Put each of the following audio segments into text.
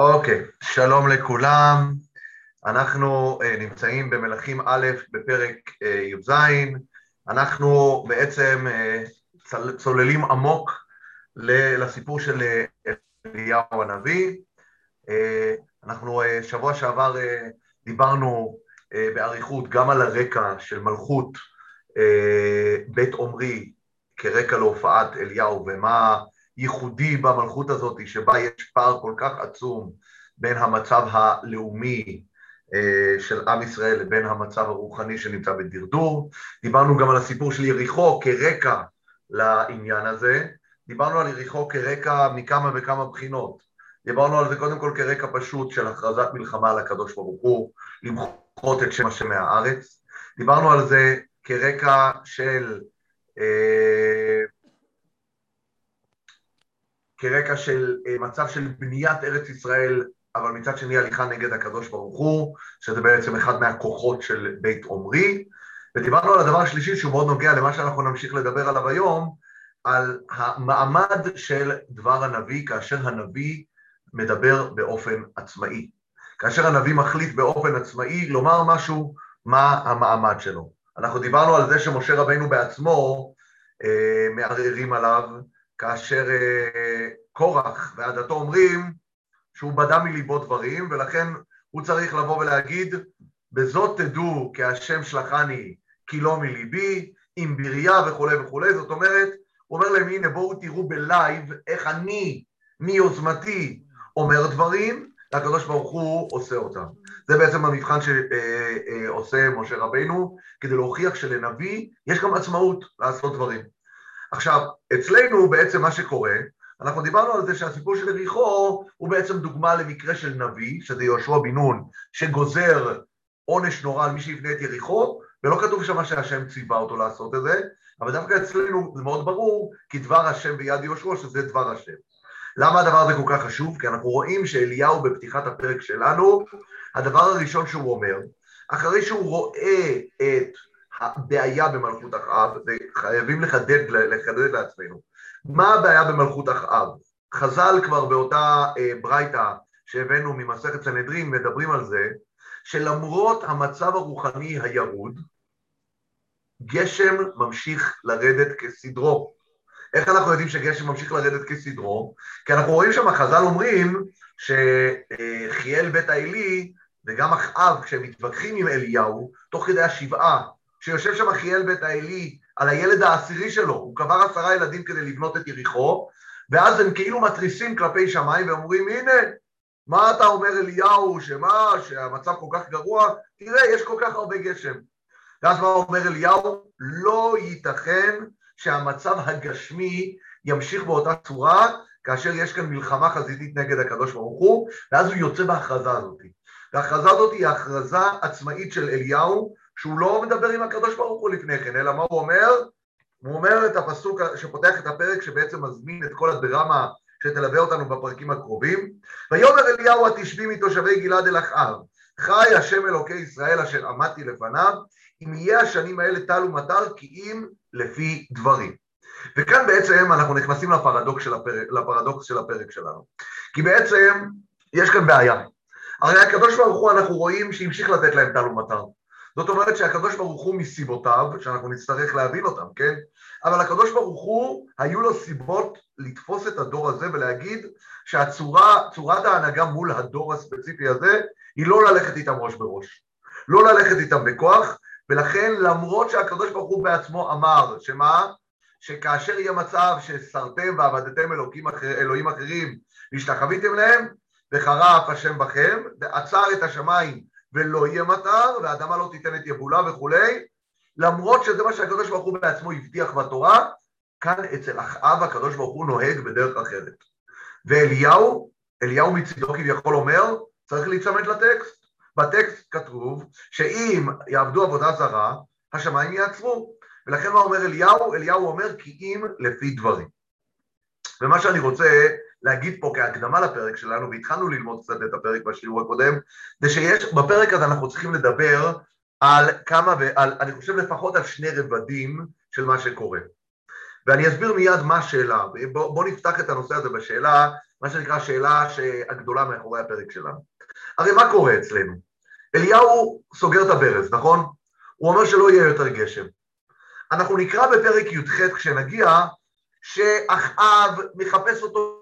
אוקיי, שלום לכולם. אנחנו uh, נמצאים במלכים א' בפרק uh, י"ז. אנחנו בעצם uh, צוללים עמוק לסיפור של אליהו הנביא. Uh, אנחנו uh, שבוע שעבר uh, דיברנו uh, באריכות גם על הרקע של מלכות uh, בית עומרי כרקע להופעת אליהו ומה ייחודי במלכות הזאת, שבה יש פער כל כך עצום בין המצב הלאומי אה, של עם ישראל לבין המצב הרוחני שנמצא בדרדור. דיברנו גם על הסיפור של יריחו כרקע לעניין הזה. דיברנו על יריחו כרקע מכמה וכמה בחינות. דיברנו על זה קודם כל כרקע פשוט של הכרזת מלחמה על הקדוש ברוך הוא, למחות את שם השם מהארץ. דיברנו על זה כרקע של אה, כרקע של אה, מצב של בניית ארץ ישראל, אבל מצד שני הליכה נגד הקדוש ברוך הוא, שזה בעצם אחד מהכוחות של בית עומרי. ודיברנו על הדבר השלישי שהוא מאוד נוגע למה שאנחנו נמשיך לדבר עליו היום, על המעמד של דבר הנביא, כאשר הנביא מדבר באופן עצמאי. כאשר הנביא מחליט באופן עצמאי לומר משהו, מה המעמד שלו. אנחנו דיברנו על זה שמשה רבינו בעצמו אה, מערערים עליו, כאשר אה, קורח ועדתו אומרים שהוא בדה מליבו דברים, ולכן הוא צריך לבוא ולהגיד, בזאת תדעו כי השם שלחני כי לא מליבי, עם בריה וכולי וכולי, זאת אומרת, הוא אומר להם, הנה בואו תראו בלייב איך אני, מיוזמתי, אומר דברים, והקדוש ברוך הוא עושה אותם. זה בעצם המבחן שעושה אה, אה, משה רבינו, כדי להוכיח שלנביא יש גם עצמאות לעשות דברים. עכשיו, אצלנו בעצם מה שקורה, אנחנו דיברנו על זה שהסיפור של יריחו הוא בעצם דוגמה למקרה של נביא, שזה יהושע בן נון, שגוזר עונש נורא על מי שיבנה את יריחו, ולא כתוב שם שהשם ציווה אותו לעשות את זה, אבל דווקא אצלנו זה מאוד ברור, כי דבר השם ביד יהושע שזה דבר השם. למה הדבר הזה כל כך חשוב? כי אנחנו רואים שאליהו בפתיחת הפרק שלנו, הדבר הראשון שהוא אומר, אחרי שהוא רואה את הבעיה במלכות אחאב, וחייבים לחדד, לחדד לעצמנו. מה הבעיה במלכות אחאב? חז"ל כבר באותה אה, ברייתא שהבאנו ממסכת סנהדרין מדברים על זה שלמרות המצב הרוחני הירוד, גשם ממשיך לרדת כסדרו. איך אנחנו יודעים שגשם ממשיך לרדת כסדרו? כי אנחנו רואים שם, חז"ל אומרים שחיאל בית האלי וגם אחאב, כשהם מתווכחים עם אליהו, תוך כדי השבעה, שיושב שם אחיאל בית האלי על הילד העשירי שלו, הוא קבר עשרה ילדים כדי לבנות את יריחו, ואז הם כאילו מתריסים כלפי שמיים ואומרים, הנה, מה אתה אומר אליהו, שמה, שהמצב כל כך גרוע, תראה, יש כל כך הרבה גשם. ואז מה אומר אליהו? לא ייתכן שהמצב הגשמי ימשיך באותה צורה, כאשר יש כאן מלחמה חזיתית נגד הקדוש ברוך הוא, ואז הוא יוצא בהכרזה הזאת. וההכרזה הזאת היא הכרזה עצמאית של אליהו, שהוא לא מדבר עם הקדוש ברוך הוא לפני כן, אלא מה הוא אומר? הוא אומר את הפסוק שפותח את הפרק שבעצם מזמין את כל הדרמה שתלווה אותנו בפרקים הקרובים. ויאמר אליהו התשבי מתושבי גלעד אל אחאב, חי השם אלוקי ישראל אשר עמדתי לפניו, אם יהיה השנים האלה טל ומטר כי אם לפי דברים. וכאן בעצם אנחנו נכנסים לפרדוקס של הפרק, לפרדוקס של הפרק שלנו. כי בעצם יש כאן בעיה. הרי הקדוש ברוך הוא אנחנו רואים שהמשיך לתת להם טל ומטר. זאת אומרת שהקדוש ברוך הוא מסיבותיו, שאנחנו נצטרך להבין אותם, כן? אבל הקדוש ברוך הוא, היו לו סיבות לתפוס את הדור הזה ולהגיד שהצורת ההנהגה מול הדור הספציפי הזה היא לא ללכת איתם ראש בראש. לא ללכת איתם בכוח, ולכן למרות שהקדוש ברוך הוא בעצמו אמר, שמה? שכאשר יהיה מצב שסרתם ועבדתם אלוקים אחר, אלוהים אחרים והשתחוויתם להם, וחרף השם בכם, ועצר את השמיים ולא יהיה מטר, והאדמה לא תיתן את יבולה וכולי, למרות שזה מה שהקדוש ברוך הוא בעצמו הבטיח בתורה, כאן אצל אחאב הקדוש ברוך הוא נוהג בדרך אחרת. ואליהו, אליהו מצידו כביכול אומר, צריך להיצמד לטקסט. בטקסט כתוב שאם יעבדו עבודה זרה, השמיים יעצרו. ולכן מה אומר אליהו? אליהו אומר כי אם לפי דברים. ומה שאני רוצה להגיד פה כהקדמה לפרק שלנו, והתחלנו ללמוד קצת את הפרק בשיעור הקודם, זה שיש, בפרק הזה אנחנו צריכים לדבר על כמה, ועל, אני חושב לפחות על שני רבדים של מה שקורה. ואני אסביר מיד מה השאלה. בואו בוא נפתח את הנושא הזה בשאלה, מה שנקרא השאלה הגדולה מאחורי הפרק שלנו. הרי מה קורה אצלנו? אליהו סוגר את הברז, נכון? הוא אומר שלא יהיה יותר גשם. אנחנו נקרא בפרק י"ח כשנגיע שאחאב מחפש אותו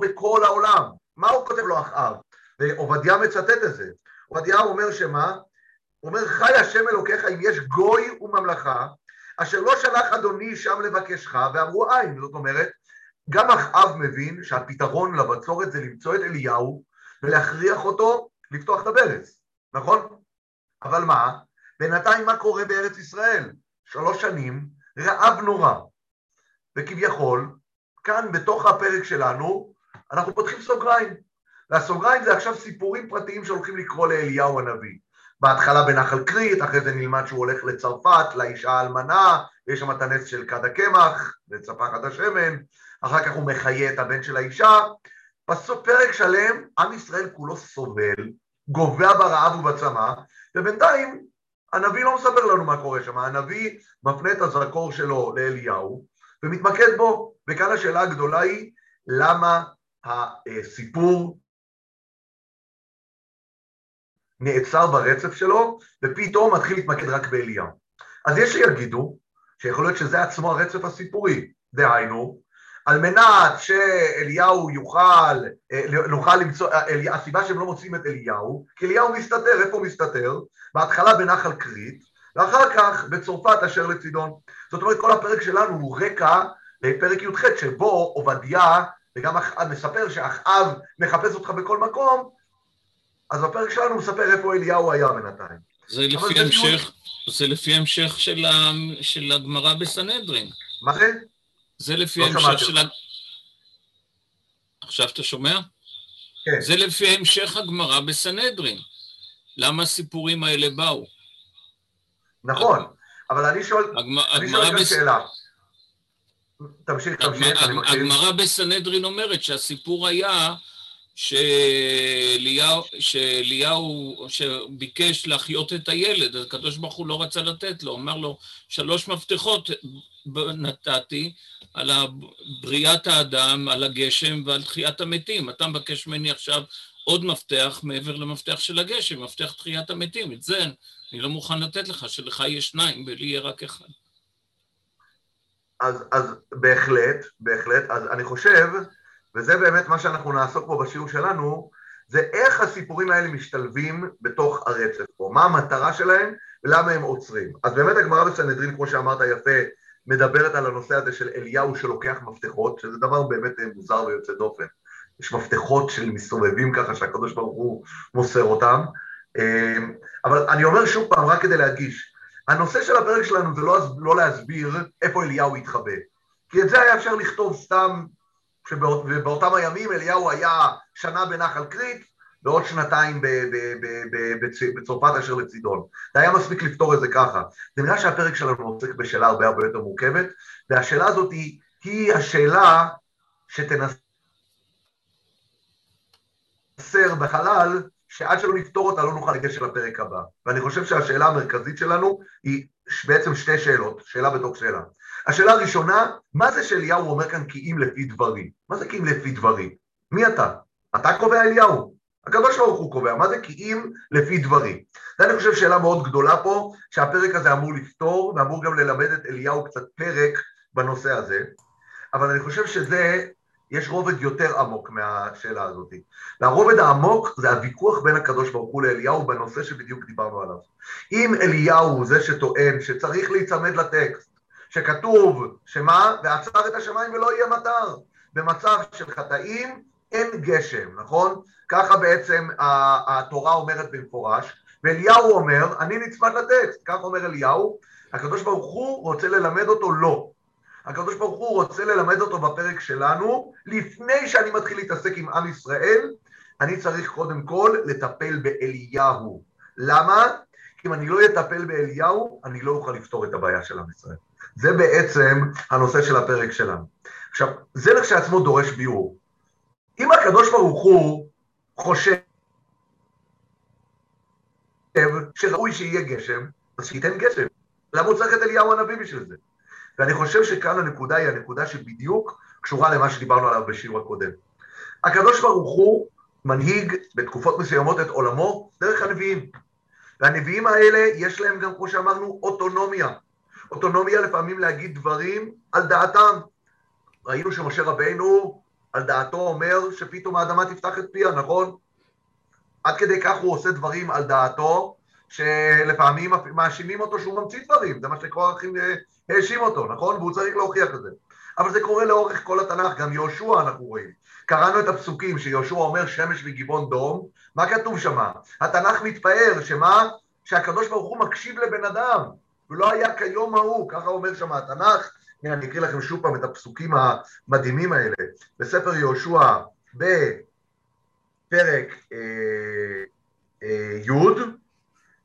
בכל העולם. מה הוא כותב לו אחאב? ועובדיה מצטט את זה. עובדיה אומר שמה? הוא אומר חי השם אלוקיך אם יש גוי וממלכה אשר לא שלח אדוני שם לבקשך ואמרו אין. זאת אומרת, גם אחאב מבין שהפתרון לבצורת זה למצוא את אליהו ולהכריח אותו לפתוח את הברז, נכון? אבל מה? בינתיים מה קורה בארץ ישראל? שלוש שנים, רעב נורא. וכביכול, כאן בתוך הפרק שלנו, אנחנו פותחים סוגריים. והסוגריים זה עכשיו סיפורים פרטיים שהולכים לקרוא לאליהו הנביא. בהתחלה בנחל כרית, אחרי זה נלמד שהוא הולך לצרפת, לאישה האלמנה, ויש שם את הנס של כד הקמח, וצפחת השמן, אחר כך הוא מחיה את הבן של האישה. בסוף פרק שלם, עם ישראל כולו סובל, גובע ברעב ובצמא, ובינתיים הנביא לא מספר לנו מה קורה שם, הנביא מפנה את הזרקור שלו לאליהו ומתמקד בו, וכאן השאלה הגדולה היא למה הסיפור נעצר ברצף שלו ופתאום מתחיל להתמקד רק באליהו. אז יש שיגידו שיכול להיות שזה עצמו הרצף הסיפורי, דהיינו על מנת שאליהו יוכל, אה, נוכל למצוא, אה, הסיבה שהם לא מוצאים את אליהו, כי אליהו מסתתר, איפה הוא מסתתר? בהתחלה בנחל כרית, ואחר כך בצרפת אשר לצידון. זאת אומרת, כל הפרק שלנו הוא רקע לפרק י"ח, שבו עובדיה, וגם אחאב מספר שאחאב מחפש אותך בכל מקום, אז בפרק שלנו הוא מספר איפה אליהו היה בינתיים. זה לפי המשך, זה לפי המשך של הגמרא בסנהדרין. מה זה? זה לפי לא ההמשך של ה... עכשיו אתה שומע? כן. זה לפי המשך הגמרא בסנהדרין. למה הסיפורים האלה באו? נכון, אבל אני שואל, אני שואל כאן שאלה. תמשיך, תמשיך. הגמרא בסנהדרין אומרת שהסיפור היה שאליהו, שאליהו שביקש להחיות את הילד, אז הקדוש ברוך הוא לא רצה לתת לו, אמר לו, שלוש מפתחות נתתי על בריאת האדם, על הגשם ועל תחיית המתים. אתה מבקש ממני עכשיו עוד מפתח מעבר למפתח של הגשם, מפתח תחיית המתים. את זה אני לא מוכן לתת לך, שלך יש שניים ולי יהיה רק אחד. אז, אז בהחלט, בהחלט, אז אני חושב וזה באמת מה שאנחנו נעסוק פה בשיעור שלנו, זה איך הסיפורים האלה משתלבים בתוך הרצף פה, מה המטרה שלהם ולמה הם עוצרים. אז באמת הגמרא בסנהדרין, כמו שאמרת יפה, מדברת על הנושא הזה של אליהו שלוקח מפתחות, שזה דבר באמת מוזר ויוצא דופן. יש מפתחות של מסתובבים ככה שהקדוש ברוך הוא מוסר אותם. אמ, אבל אני אומר שוב פעם, רק כדי להדגיש, הנושא של הפרק שלנו זה לא, לא להסביר איפה אליהו התחבא. כי את זה היה אפשר לכתוב סתם שבאותם הימים אליהו היה שנה בנחל כרית ועוד שנתיים בצרפת אשר לצידון. זה היה מספיק לפתור את זה ככה. זה נראה שהפרק שלנו עוסק בשאלה הרבה הרבה יותר מורכבת, והשאלה הזאת היא, היא השאלה שתנסר בחלל, שעד שלא נפתור אותה לא נוכל לגשת לפרק הבא. ואני חושב שהשאלה המרכזית שלנו היא בעצם שתי שאלות, שאלה בתוך שאלה. השאלה הראשונה, מה זה שאליהו אומר כאן כי אם לפי דברי? מה זה כי אם לפי דברי? מי אתה? אתה קובע אליהו. הקדוש הוא קובע, מה זה כי אם לפי דברי? זה אני חושב שאלה מאוד גדולה פה, שהפרק הזה אמור לפתור, ואמור גם ללמד את אליהו קצת פרק בנושא הזה, אבל אני חושב שזה, יש רובד יותר עמוק מהשאלה הזאת. והרובד העמוק זה הוויכוח בין הקדוש ברוך הוא לאליהו בנושא שבדיוק דיברנו עליו. אם אליהו הוא זה שטוען שצריך להיצמד לטקסט, שכתוב, שמה? ועצר את השמיים ולא יהיה מטר. במצב של חטאים אין גשם, נכון? ככה בעצם התורה אומרת במפורש, ואליהו אומר, אני נצמד לטקסט, כך אומר אליהו, הקדוש ברוך הוא רוצה ללמד אותו לא. הקדוש ברוך הוא רוצה ללמד אותו בפרק שלנו, לפני שאני מתחיל להתעסק עם עם ישראל, אני צריך קודם כל לטפל באליהו. למה? כי אם אני לא אטפל באליהו, אני לא אוכל לפתור את הבעיה של עם ישראל. זה בעצם הנושא של הפרק שלנו. עכשיו, זה לכשעצמו דורש ביאור. אם הקדוש ברוך הוא חושב שראוי שיהיה גשם, אז שייתן גשם. למה הוא צריך את אליהו הנביא בשביל זה? ואני חושב שכאן הנקודה היא הנקודה שבדיוק קשורה למה שדיברנו עליו בשיעור הקודם. הקדוש ברוך הוא מנהיג בתקופות מסוימות את עולמו דרך הנביאים. והנביאים האלה יש להם גם, כמו שאמרנו, אוטונומיה. אוטונומיה לפעמים להגיד דברים על דעתם. ראינו שמשה רבינו על דעתו אומר שפתאום האדמה תפתח את פיה, נכון? עד כדי כך הוא עושה דברים על דעתו, שלפעמים מאשימים אותו שהוא ממציא דברים, זה מה שקורחים אה, האשים אותו, נכון? והוא צריך להוכיח את זה. אבל זה קורה לאורך כל התנ"ך, גם יהושע אנחנו רואים. קראנו את הפסוקים שיהושע אומר שמש וגבעון דום, מה כתוב שם? התנ"ך מתפאר, שמה? שהקדוש ברוך הוא מקשיב לבן אדם, ולא היה כיום ההוא, ככה אומר שם התנ"ך, הנה אני אקריא לכם שוב פעם את הפסוקים המדהימים האלה, בספר יהושע בפרק אה, אה, י',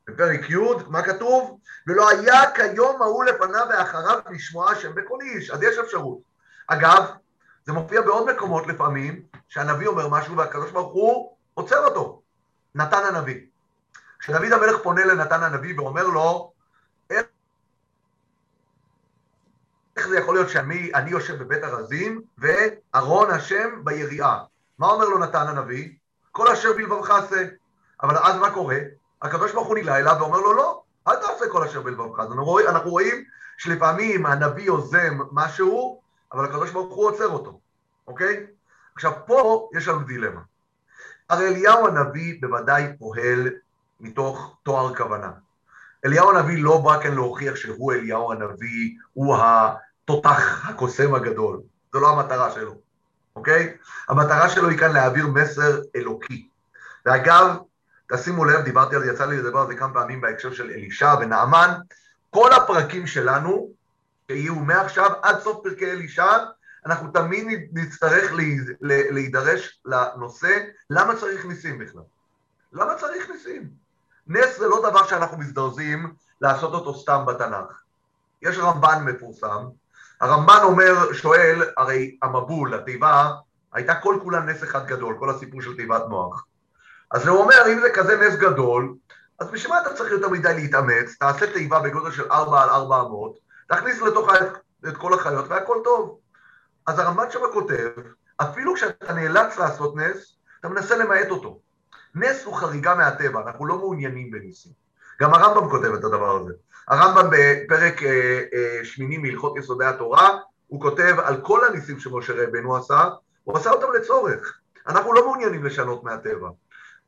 בפרק י', מה כתוב? ולא היה כיום ההוא לפניו ואחריו לשמוע השם בכל איש, אז יש אפשרות. אגב, זה מופיע בעוד מקומות לפעמים, שהנביא אומר משהו והקדוש ברוך הוא עוצר אותו. נתן הנביא. כשדוד המלך פונה לנתן הנביא ואומר לו, איך, זה יכול להיות שאני יושב בבית הרזים וארון השם ביריעה? מה אומר לו נתן הנביא? כל אשר בלבבך עשה. אבל אז מה קורה? הקדוש ברוך אליו ואומר לו, לא, אל תעשה כל אשר בלבבך. אנחנו רואים, אנחנו רואים שלפעמים הנביא יוזם משהו, אבל הוא עוצר אותו, אוקיי? עכשיו, פה יש לנו דילמה. הרי אליהו הנביא בוודאי פועל מתוך תואר כוונה. אליהו הנביא לא בא כאן להוכיח שהוא אליהו הנביא, הוא התותח הקוסם הגדול. זו לא המטרה שלו, אוקיי? המטרה שלו היא כאן להעביר מסר אלוקי. ואגב, תשימו לב, דיברתי על זה, יצא לי לדבר על זה כמה פעמים בהקשר של אלישע ונעמן, כל הפרקים שלנו, שיהיו מעכשיו עד סוף פרקי אלישע, אנחנו תמיד נצטרך להידרש לנושא, למה צריך ניסים בכלל? למה צריך ניסים? נס זה לא דבר שאנחנו מזדרזים לעשות אותו סתם בתנ"ך. יש רמב"ן מפורסם, הרמב"ן אומר, שואל, הרי המבול, התיבה, הייתה כל כולה נס אחד גדול, כל הסיפור של תיבת מוח. אז הוא אומר, אם זה כזה נס גדול, אז בשביל מה אתה צריך יותר מדי להתאמץ? תעשה תיבה בגודל של 4 על 400, תכניס לתוכה את, כל החיות והכל טוב. אז הרמב"ן שם כותב, אפילו כשאתה נאלץ לעשות נס, אתה מנסה למעט אותו. נס הוא חריגה מהטבע, אנחנו לא מעוניינים בניסים. גם הרמב"ם כותב את הדבר הזה. הרמב"ם בפרק אה, אה, שמיני מהלכות יסודי התורה, הוא כותב על כל הניסים שמשה רבנו עשה, הוא עשה אותם לצורך. אנחנו לא מעוניינים לשנות מהטבע.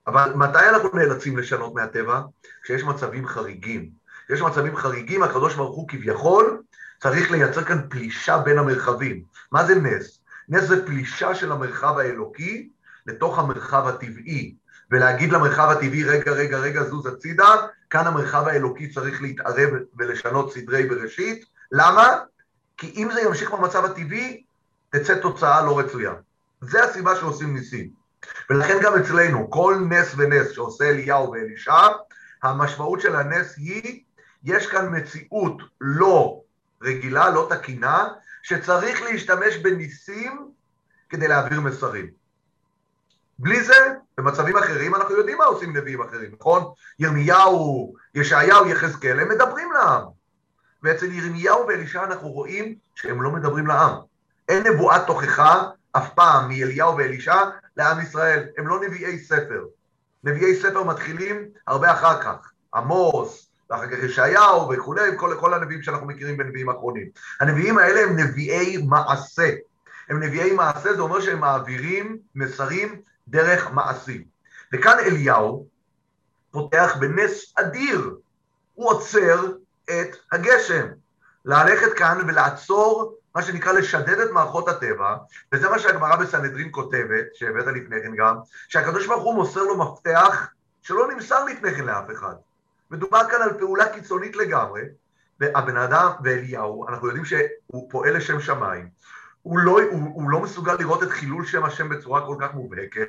אבל מתי אנחנו נאלצים לשנות מהטבע? כשיש מצבים חריגים. כשיש מצבים חריגים, הקדוש ברוך הוא כביכול צריך לייצר כאן פלישה בין המרחבים. מה זה נס? נס זה פלישה של המרחב האלוקי לתוך המרחב הטבעי, ולהגיד למרחב הטבעי, רגע, רגע, רגע, זוז הצידה, כאן המרחב האלוקי צריך להתערב ולשנות סדרי בראשית. למה? כי אם זה ימשיך במצב הטבעי, תצא תוצאה לא רצויה. זה הסיבה שעושים ניסים. ולכן גם אצלנו, כל נס ונס שעושה אליהו ואלישע, המשמעות של הנס היא, יש כאן מציאות לא רגילה, לא תקינה, שצריך להשתמש בניסים כדי להעביר מסרים. בלי זה, במצבים אחרים אנחנו יודעים מה עושים נביאים אחרים, נכון? ירמיהו, ישעיהו, יחזקאל, הם מדברים לעם. ואצל ירמיהו ואלישע אנחנו רואים שהם לא מדברים לעם. אין נבואת תוכחה אף פעם מאליהו ואלישע לעם ישראל, הם לא נביאי ספר. נביאי ספר מתחילים הרבה אחר כך, עמוס, ואחר כך ישעיהו וכולי, כל, כל הנביאים שאנחנו מכירים בנביאים אחרונים. הנביאים האלה הם נביאי מעשה. הם נביאי מעשה, זה אומר שהם מעבירים מסרים דרך מעשים. וכאן אליהו פותח בנס אדיר, הוא עוצר את הגשם. ללכת כאן ולעצור מה שנקרא לשדד את מערכות הטבע, וזה מה שהגמרא בסנהדרין כותבת, שהבאת לפני כן גם, שהקדוש ברוך הוא מוסר לו מפתח שלא נמסר לפני כן לאף אחד. מדובר כאן על פעולה קיצונית לגמרי, והבן אדם ואליהו, אנחנו יודעים שהוא פועל לשם שמיים, הוא לא, הוא, הוא לא מסוגל לראות את חילול שם השם בצורה כל כך מובהקת,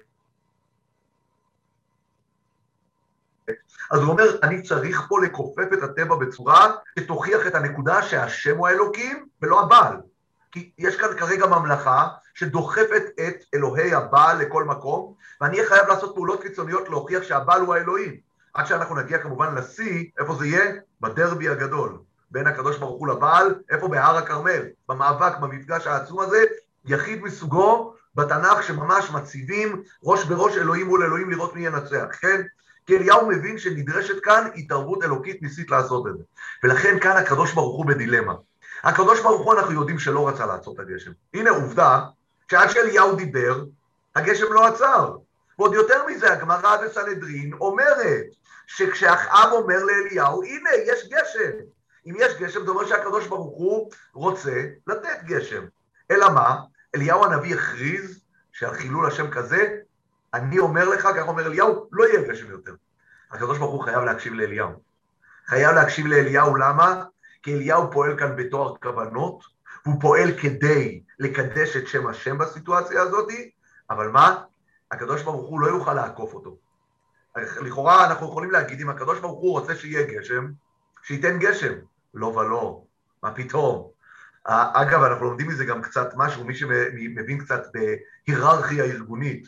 אז הוא אומר, אני צריך פה לכופף את הטבע בצורה שתוכיח את הנקודה שהשם הוא האלוקים ולא הבעל. כי יש כאן כרגע ממלכה שדוחפת את אלוהי הבעל לכל מקום, ואני אהיה חייב לעשות פעולות קיצוניות להוכיח שהבעל הוא האלוהים. עד שאנחנו נגיע כמובן לשיא, איפה זה יהיה? בדרבי הגדול. בין הקדוש ברוך הוא לבעל, איפה בהר הכרמל, במאבק, במפגש העצום הזה, יחיד מסוגו בתנ"ך שממש מציבים ראש בראש אלוהים מול אלוהים לראות מי ינצח, כן? כי אליהו מבין שנדרשת כאן התערבות אלוקית ניסית לעשות את זה. ולכן כאן הקדוש ברוך הוא בדילמה. הקדוש ברוך הוא אנחנו יודעים שלא רצה לעצור את הגשם. הנה עובדה שעד שאליהו דיבר, הגשם לא עצר. ועוד יותר מזה, הגמרא בסנהדרין אומרת שכשאחאב אומר לאליהו, הנה, יש גשם. אם יש גשם, זה אומר שהקדוש ברוך הוא רוצה לתת גשם. אלא מה? אליהו הנביא הכריז שהחילול השם כזה, אני אומר לך, כך אומר אליהו, לא יהיה גשם יותר. הקדוש ברוך הוא חייב להקשיב לאליהו. חייב להקשיב לאליהו, למה? כי אליהו פועל כאן בתואר כוונות, והוא פועל כדי לקדש את שם השם בסיטואציה הזאת, אבל מה? הקדוש ברוך הוא לא יוכל לעקוף אותו. לכאורה אנחנו יכולים להגיד, אם הקדוש ברוך הוא רוצה שיהיה גשם, שייתן גשם. לא ולא, מה פתאום? אגב, אנחנו לומדים מזה גם קצת משהו, מי שמבין קצת בהיררכיה ארגונית,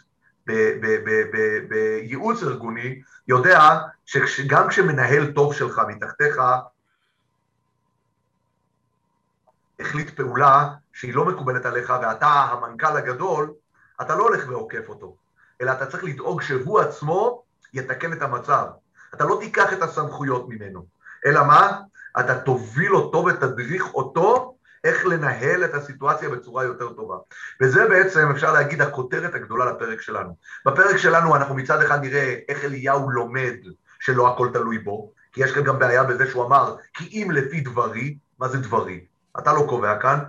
בייעוץ ארגוני, יודע שגם כשמנהל טוב שלך מתחתיך החליט פעולה שהיא לא מקובלת עליך ואתה המנכ"ל הגדול, אתה לא הולך ועוקף אותו, אלא אתה צריך לדאוג שהוא עצמו יתקן את המצב. אתה לא תיקח את הסמכויות ממנו, אלא מה? אתה תוביל אותו ותדריך אותו איך לנהל את הסיטואציה בצורה יותר טובה. וזה בעצם, אפשר להגיד, הכותרת הגדולה לפרק שלנו. בפרק שלנו אנחנו מצד אחד נראה איך אליהו לומד שלא הכל תלוי בו, כי יש כאן גם בעיה בזה שהוא אמר, כי אם לפי דברי, מה זה דברי? אתה לא קובע כאן,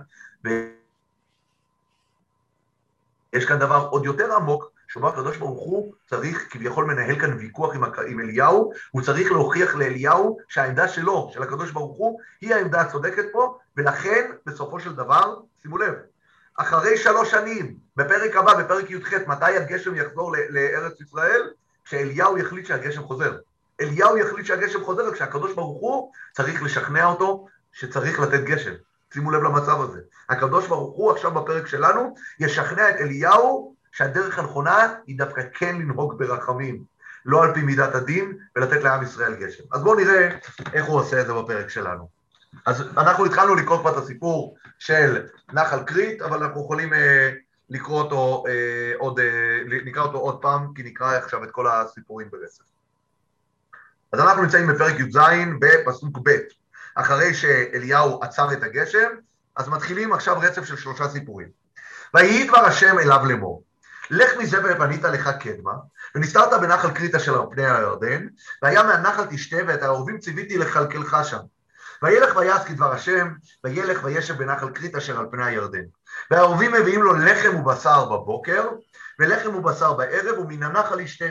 ויש כאן דבר עוד יותר עמוק, שאומר הקדוש ברוך הוא צריך, כביכול מנהל כאן ויכוח עם, עם אליהו, הוא צריך להוכיח לאליהו שהעמדה שלו, של הקדוש ברוך הוא, היא העמדה הצודקת פה, ולכן בסופו של דבר, שימו לב, אחרי שלוש שנים, בפרק הבא, בפרק י"ח, מתי הגשם יחזור לארץ ישראל? כשאליהו יחליט שהגשם חוזר. אליהו יחליט שהגשם חוזר, וכשהקדוש ברוך הוא צריך לשכנע אותו שצריך לתת גשם. שימו לב למצב הזה. הקדוש ברוך הוא עכשיו בפרק שלנו ישכנע את אליהו שהדרך הנכונה היא דווקא כן לנהוג ברחמים, לא על פי מידת הדין, ולתת לעם ישראל גשם. אז בואו נראה איך הוא עושה את זה בפרק שלנו. אז אנחנו התחלנו לקרוא כבר את הסיפור של נחל כרית, אבל אנחנו יכולים אה, לקרוא אותו אה, עוד, אה, נקרא אותו עוד פעם, כי נקרא עכשיו את כל הסיפורים ברצף. אז אנחנו נמצאים בפרק י"ז בפסוק ב', אחרי שאליהו עצר את הגשם, אז מתחילים עכשיו רצף של שלושה סיפורים. ויהי דבר השם אליו לאמור, לך מזה ובנית לך קדמה, ונסתרת בנחל כריתה של פני הירדן, והיה מהנחל תשתה ואת העורבים ציוויתי לכלכלך שם. וילך ויעש כדבר השם, וילך וישב בנחל כרית אשר על פני הירדן. והעורבים מביאים לו לחם ובשר בבוקר, ולחם ובשר בערב, ומן הנחל ישתה.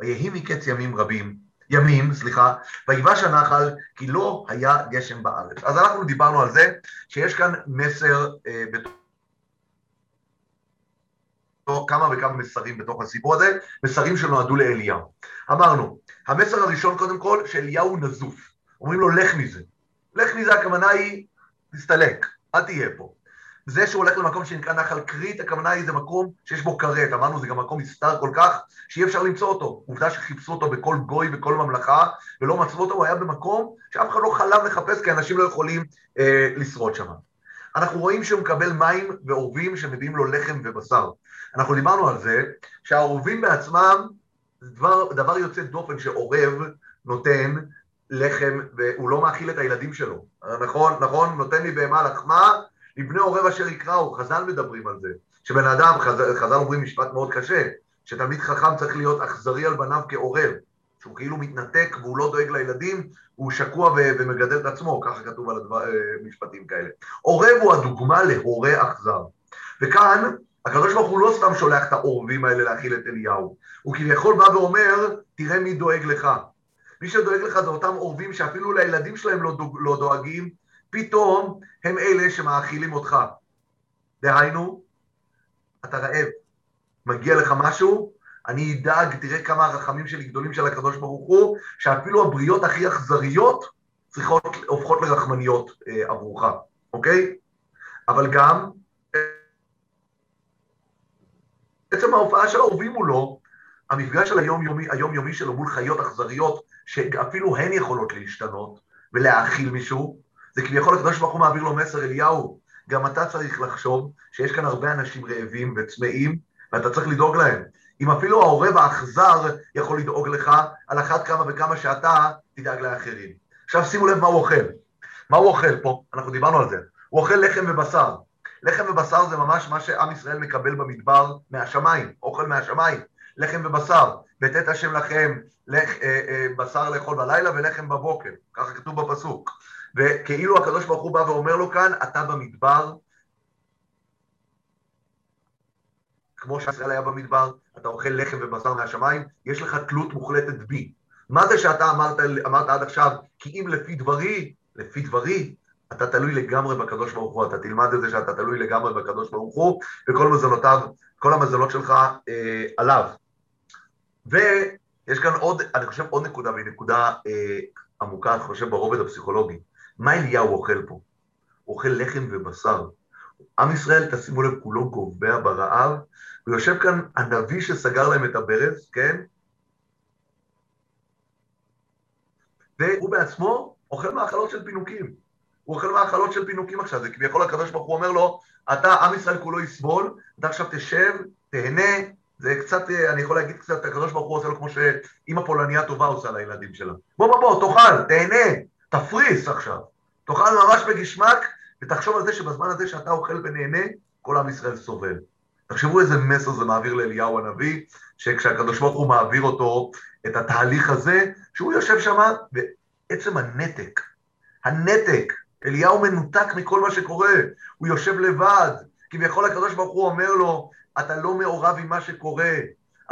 ויהי מקץ ימים רבים, ימים, סליחה, ויבש הנחל, כי לא היה גשם בארץ. אז אנחנו דיברנו על זה, שיש כאן מסר אה, בתוך... כמה וכמה מסרים בתוך הסיפור הזה, מסרים שנועדו לאליהו. אמרנו, המסר הראשון קודם כל, שאליהו נזוף. אומרים לו, לך מזה. לך מזה, הכוונה היא, תסתלק, אל תהיה פה. זה שהוא הולך למקום שנקרא נחל כרית, הכוונה היא זה מקום שיש בו כרת, אמרנו זה גם מקום נסתר כל כך, שאי אפשר למצוא אותו. עובדה שחיפשו אותו בכל גוי, בכל ממלכה, ולא מצאו אותו, הוא היה במקום שאף אחד לא חלם לחפש, כי אנשים לא יכולים אה, לשרוד שם. אנחנו רואים שהוא מקבל מים ועורבים שמביאים לו לחם ובשר. אנחנו דיברנו על זה שהעורבים בעצמם זה דבר, דבר יוצא דופן שעורב נותן לחם והוא לא מאכיל את הילדים שלו. נכון, נכון, נותן לי בהמה לחמה, לבני עורב אשר יקראו, חז"ל מדברים על זה. שבן אדם, חז"ל, חז"ל אומרים משפט מאוד קשה, שתלמיד חכם צריך להיות אכזרי על בניו כעורב. שהוא כאילו מתנתק והוא לא דואג לילדים, הוא שקוע ומגדל את עצמו, ככה כתוב על הדבר, אה, משפטים כאלה. עורב הוא הדוגמה להורה אכזר. וכאן, הקדוש ברוך הוא לא סתם שולח את העורבים האלה להכיל את אליהו, הוא כביכול בא ואומר, תראה מי דואג לך. מי שדואג לך זה אותם עורבים שאפילו לילדים שלהם לא, דואג, לא דואגים, פתאום הם אלה שמאכילים אותך. דהיינו, אתה רעב, מגיע לך משהו, אני אדאג, תראה כמה הרחמים שלי גדולים של הקדוש ברוך הוא, שאפילו הבריות הכי אכזריות צריכות, הופכות לרחמניות אה, עבורך, אוקיי? אבל גם, עצם ההופעה של האהובים מולו, המפגש של היומיומי, היומיומי שלו מול חיות אכזריות, שאפילו הן יכולות להשתנות ולהאכיל מישהו, זה כביכול הקדוש ברוך הוא מעביר לו מסר, אליהו, גם אתה צריך לחשוב שיש כאן הרבה אנשים רעבים וצמאים, ואתה צריך לדאוג להם. אם אפילו העורב האכזר יכול לדאוג לך, על אחת כמה וכמה שאתה תדאג לאחרים. עכשיו שימו לב מה הוא אוכל. מה הוא אוכל פה? אנחנו דיברנו על זה. הוא אוכל לחם ובשר. לחם ובשר זה ממש מה שעם ישראל מקבל במדבר מהשמיים, אוכל מהשמיים. לחם ובשר, ותת השם לכם לח, אה, אה, בשר לאכול בלילה ולחם בבוקר, ככה כתוב בפסוק. וכאילו הקדוש ברוך הוא בא ואומר לו כאן, אתה במדבר, כמו שישראל היה במדבר, אתה אוכל לחם ובשר מהשמיים, יש לך תלות מוחלטת בי. מה זה שאתה אמרת, אמרת עד עכשיו, כי אם לפי דברי, לפי דברי, אתה תלוי לגמרי בקדוש ברוך הוא, אתה תלמד את זה שאתה תלוי לגמרי בקדוש ברוך הוא, וכל מזלותיו, כל המזלות שלך אה, עליו. ויש כאן עוד, אני חושב עוד נקודה, והיא נקודה אה, עמוקה, אני חושב, ברובד הפסיכולוגי. מה אליהו אוכל פה? אוכל לחם ובשר. עם ישראל, תשימו לב, כולו גובע ברעב, ויושב כאן הנביא שסגר להם את הברז, כן? והוא בעצמו אוכל מאכלות של פינוקים. הוא אוכל מאכלות של פינוקים עכשיו, זה כביכול הקדוש ברוך הוא אומר לו, אתה, עם ישראל כולו יסבול, אתה עכשיו תשב, תהנה, זה קצת, אני יכול להגיד קצת, הקדוש ברוך הוא עושה לו כמו שאימא פולניה טובה עושה לילדים שלה. בוא בוא בוא, תאכל, תהנה, תפריס עכשיו. תאכל ממש בגשמק, ותחשוב על זה שבזמן הזה שאתה אוכל ונהנה, כל עם ישראל סובל. תחשבו איזה מסר זה מעביר לאליהו הנביא, שכשהקדוש ברוך הוא מעביר אותו את התהליך הזה, שהוא יושב שם, ועצם הנתק, הנתק, אליהו מנותק מכל מה שקורה, הוא יושב לבד, כביכול הקדוש ברוך הוא אומר לו, אתה לא מעורב עם מה שקורה,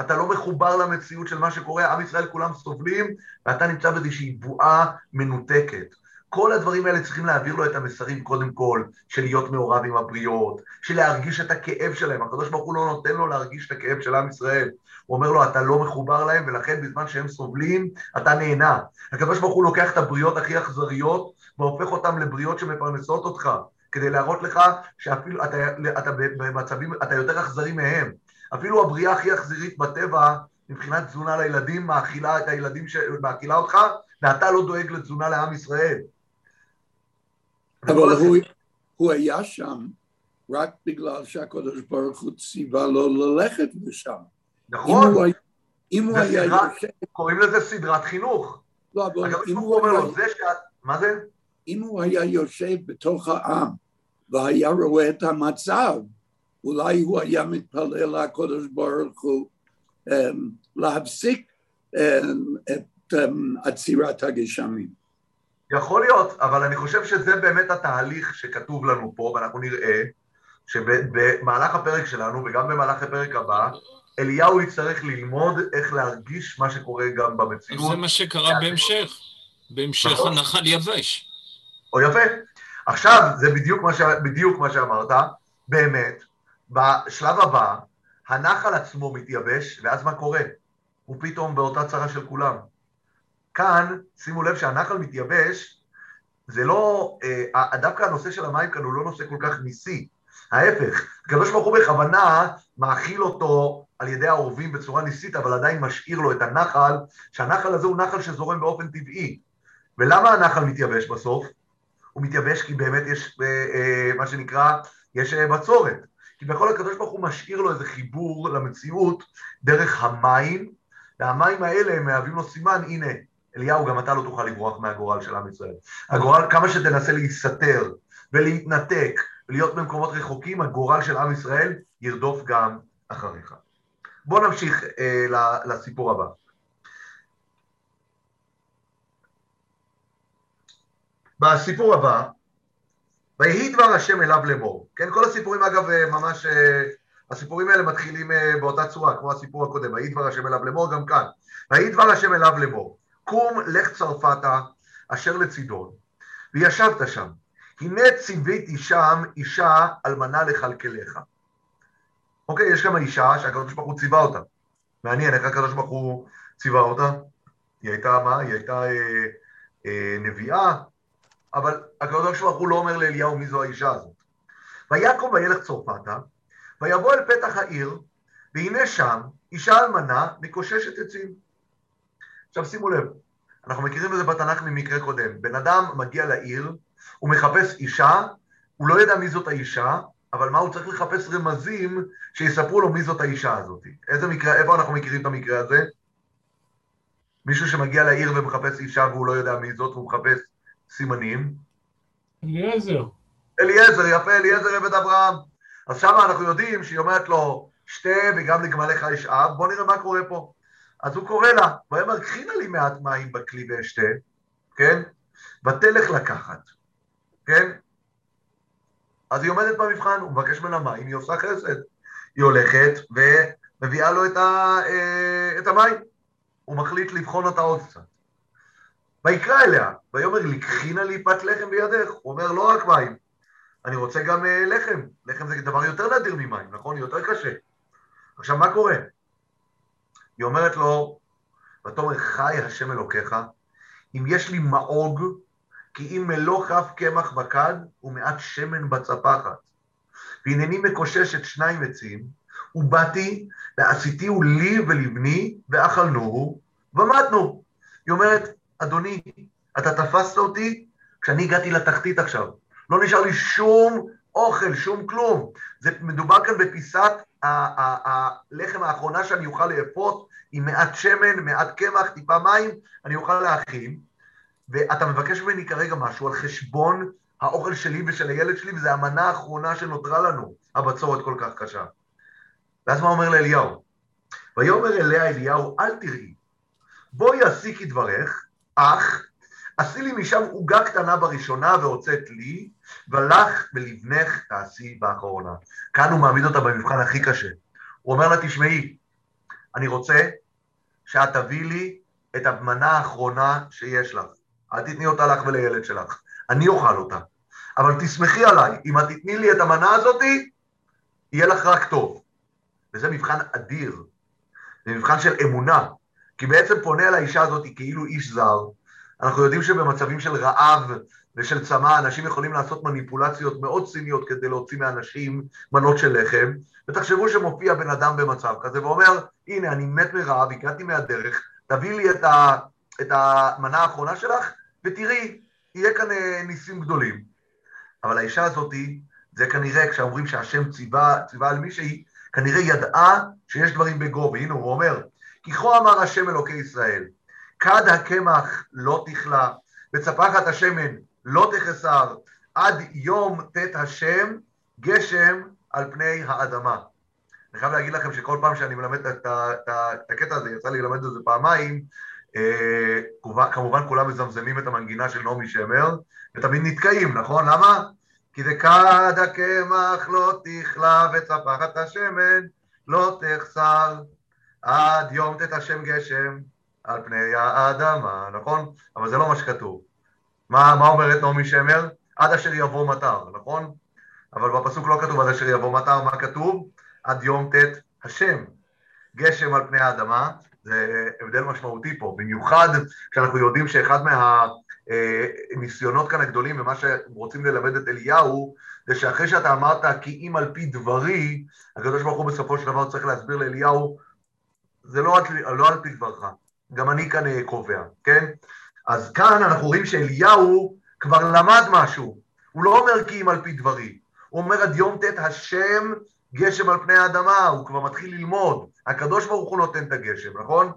אתה לא מחובר למציאות של מה שקורה, עם ישראל כולם סובלים, ואתה נמצא באיזושהי בועה מנותקת. כל הדברים האלה צריכים להעביר לו את המסרים קודם כל, של להיות מעורב עם הבריות, של להרגיש את הכאב שלהם. הקדוש ברוך הוא לא נותן לו להרגיש את הכאב של עם ישראל. הוא אומר לו, אתה לא מחובר להם, ולכן בזמן שהם סובלים, אתה נהנה. הקדוש ברוך הוא לוקח את הבריות הכי אכזריות, והופך אותן לבריות שמפרנסות אותך, כדי להראות לך שאפילו אתה, אתה במצבים, אתה יותר אכזרי מהם. אפילו הבריאה הכי אכזרית בטבע, מבחינת תזונה לילדים, מאכילה את הילדים, ש... מאכילה אותך, ואתה לא דואג לתזונה לעם ישראל. אבל הוא, הוא היה שם רק בגלל שהקדוש ברוך הוא ציווה לו ללכת לשם. נכון. אם הוא, אם הוא היה יושב... קוראים לזה סדרת חינוך. לא, אבל אם הוא אומר לו, זה שאת... מה זה? אם הוא היה יושב בתוך העם והיה רואה את המצב, אולי הוא היה מתפלל לקדוש ברוך הוא um, להפסיק um, את um, עצירת הגשמים. יכול להיות, אבל אני חושב שזה באמת התהליך שכתוב לנו פה, ואנחנו נראה שבמהלך הפרק שלנו, וגם במהלך הפרק הבא, אליהו יצטרך ללמוד איך להרגיש מה שקורה גם במציאות. זה מה שקרה בהמשך, בהמשך נכון. הנחל יבש. או יפה. עכשיו, זה בדיוק מה, ש... בדיוק מה שאמרת, באמת, בשלב הבא, הנחל עצמו מתייבש, ואז מה קורה? הוא פתאום באותה צרה של כולם. כאן, שימו לב שהנחל מתייבש, זה לא, אה, דווקא הנושא של המים כאן הוא לא נושא כל כך ניסי, ההפך, הקדוש ברוך הוא בכוונה מאכיל אותו על ידי העורבים בצורה ניסית, אבל עדיין משאיר לו את הנחל, שהנחל הזה הוא נחל שזורם באופן טבעי. ולמה הנחל מתייבש בסוף? הוא מתייבש כי באמת יש אה, אה, מה שנקרא, יש אה, בצורת. כי בכל הקדוש ברוך הוא משאיר לו איזה חיבור למציאות דרך המים, והמים האלה מהווים לו סימן, הנה, אליהו, גם אתה לא תוכל לברוח מהגורל של עם ישראל. הגורל, כמה שתנסה להיסתר ולהתנתק ולהיות במקומות רחוקים, הגורל של עם ישראל ירדוף גם אחריך. בואו נמשיך אה, לסיפור הבא. בסיפור הבא, ויהי דבר השם אליו לאמור. כן, כל הסיפורים אגב אה, ממש, אה, הסיפורים האלה מתחילים אה, באותה צורה, כמו הסיפור הקודם, ויהי דבר השם אליו לאמור, גם כאן. ויהי דבר השם אליו לאמור. קום לך צרפתה אשר לצידון, וישבת שם. הנה ציוויתי שם אישה אלמנה לכלכלך. אוקיי, יש גם אישה שהקדוש ברוך הוא ציווה אותה. מעניין איך הקדוש ברוך הוא ציווה אותה. היא הייתה מה? היא הייתה אה, אה, נביאה, אבל הקדוש ברוך הוא לא אומר לאליהו מי זו האישה הזאת. ויקום וילך צרפתה, ויבוא אל פתח העיר, והנה שם אישה אלמנה מקוששת עצים. עכשיו שימו לב, אנחנו מכירים את זה בתנ"ך ממקרה קודם. בן אדם מגיע לעיר, הוא מחפש אישה, הוא לא ידע מי זאת האישה, אבל מה, הוא צריך לחפש רמזים שיספרו לו מי זאת האישה הזאת. איזה מקרה, איפה אנחנו מכירים את המקרה הזה? מישהו שמגיע לעיר ומחפש אישה והוא לא יודע מי זאת, והוא מחפש סימנים. אליעזר. אליעזר, יפה, אליעזר עבד אברהם. אז שמה אנחנו יודעים שהיא אומרת לו, שתה וגם לגמליך יש אב, בוא נראה מה קורה פה. אז הוא קורא לה, ויאמר, קחי נא לי מעט מים בכלי ואשתה, כן? ותלך לקחת, כן? אז היא עומדת במבחן, הוא מבקש ממנה מים, היא עושה חסד. היא הולכת ומביאה לו את, ה, אה, את המים. הוא מחליט לבחון אותה עוד קצת. ויקרא אליה, ויאמר לקחי נא לי פת לחם בידך. הוא אומר, לא רק מים, אני רוצה גם אה, לחם. לחם זה דבר יותר נדיר ממים, נכון? יותר קשה. עכשיו, מה קורה? היא אומרת לו, ותאמר חי השם אלוקיך, אם יש לי מאוג, כי אם מלוא כף קמח בכד ומעט שמן בצפחת. והנני מקוששת שניים עצים, ובאתי ועשיתיהו לי ולבני, ואכלנוהו, ומתנו. היא אומרת, אדוני, אתה תפסת אותי כשאני הגעתי לתחתית עכשיו. לא נשאר לי שום אוכל, שום כלום. זה מדובר כאן בפיסת הלחם האחרונה שאני אוכל לאפות, עם מעט שמן, מעט קמח, טיפה מים, אני אוכל להכין. ואתה מבקש ממני כרגע משהו על חשבון האוכל שלי ושל הילד שלי, וזו המנה האחרונה שנותרה לנו, הבצורת כל כך קשה. ואז מה אומר לאליהו? ויאמר אליה אליהו, אל תראי, בואי עשי כדברך, אך עשי לי משם עוגה קטנה בראשונה והוצאת לי, ולך ולבנך תעשי באחרונה. כאן הוא מעמיד אותה במבחן הכי קשה. הוא אומר לה, תשמעי, אני רוצה שאת תביאי לי את המנה האחרונה שיש לך. אל תתני אותה לך ולילד שלך, אני אוכל אותה. אבל תסמכי עליי, אם את תתני לי את המנה הזאתי, יהיה לך רק טוב. וזה מבחן אדיר, זה מבחן של אמונה, כי בעצם פונה אל האישה הזאת כאילו איש זר. אנחנו יודעים שבמצבים של רעב ושל צמא, אנשים יכולים לעשות מניפולציות מאוד ציניות כדי להוציא מאנשים מנות של לחם, ותחשבו שמופיע בן אדם במצב כזה ואומר, הנה, אני מת מרעב, הגעתי מהדרך, תביא לי את, ה, את המנה האחרונה שלך, ותראי, יהיה כאן אה, ניסים גדולים. אבל האישה הזאתי, זה כנראה, כשאומרים שהשם ציווה, ציווה על מישהי, כנראה ידעה שיש דברים בגו, והנה הוא אומר, כי כה אמר השם אלוקי ישראל, כד הקמח לא תכלה, וצפחת השמן לא תחסר, עד יום ט' השם גשם על פני האדמה. אני חייב להגיד לכם שכל פעם שאני מלמד את, הקטע הזה, יצא לי ללמד את זה פעמיים, אה, כמובן כולם מזמזמים את המנגינה של נעמי שמר, ותמיד נתקעים, נכון? למה? כי זה כד הקמח לא תכלה וצפחת השמן לא תחסר עד יום תת השם גשם על פני האדמה, נכון? אבל זה לא מה שכתוב. מה, מה אומרת נעמי שמר? עד אשר יבוא מטר, נכון? אבל בפסוק לא כתוב עד אשר יבוא מטר, מה כתוב? עד יום ט' השם גשם על פני האדמה, זה הבדל משמעותי פה, במיוחד כשאנחנו יודעים שאחד מהניסיונות כאן הגדולים ומה שרוצים ללמד את אליהו זה שאחרי שאתה אמרת כי אם על פי דברי, הקדוש ברוך הוא בסופו של דבר צריך להסביר לאליהו זה לא, לא על פי דברך, גם אני כאן אה, קובע, כן? אז כאן אנחנו רואים שאליהו כבר למד משהו, הוא לא אומר כי אם על פי דברי, הוא אומר עד יום ט' השם גשם על פני האדמה, הוא כבר מתחיל ללמוד, הקדוש ברוך הוא נותן את הגשם, נכון?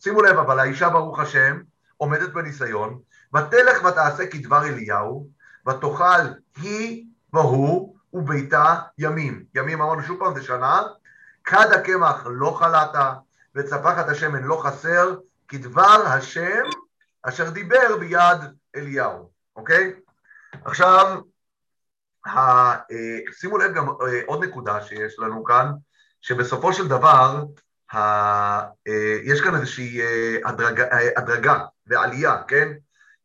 שימו לב, אבל האישה ברוך השם עומדת בניסיון, ותלך ותעשה כדבר אליהו, ותאכל היא והוא וביתה ימים. ימים אמרנו שוב פעם זה שנה, כד הקמח לא חלתה, וצפחת השמן לא חסר, כדבר השם אשר דיבר ביד אליהו, אוקיי? עכשיו, ה, שימו לב גם עוד נקודה שיש לנו כאן, שבסופו של דבר ה, יש כאן איזושהי הדרגה, הדרגה ועלייה, כן?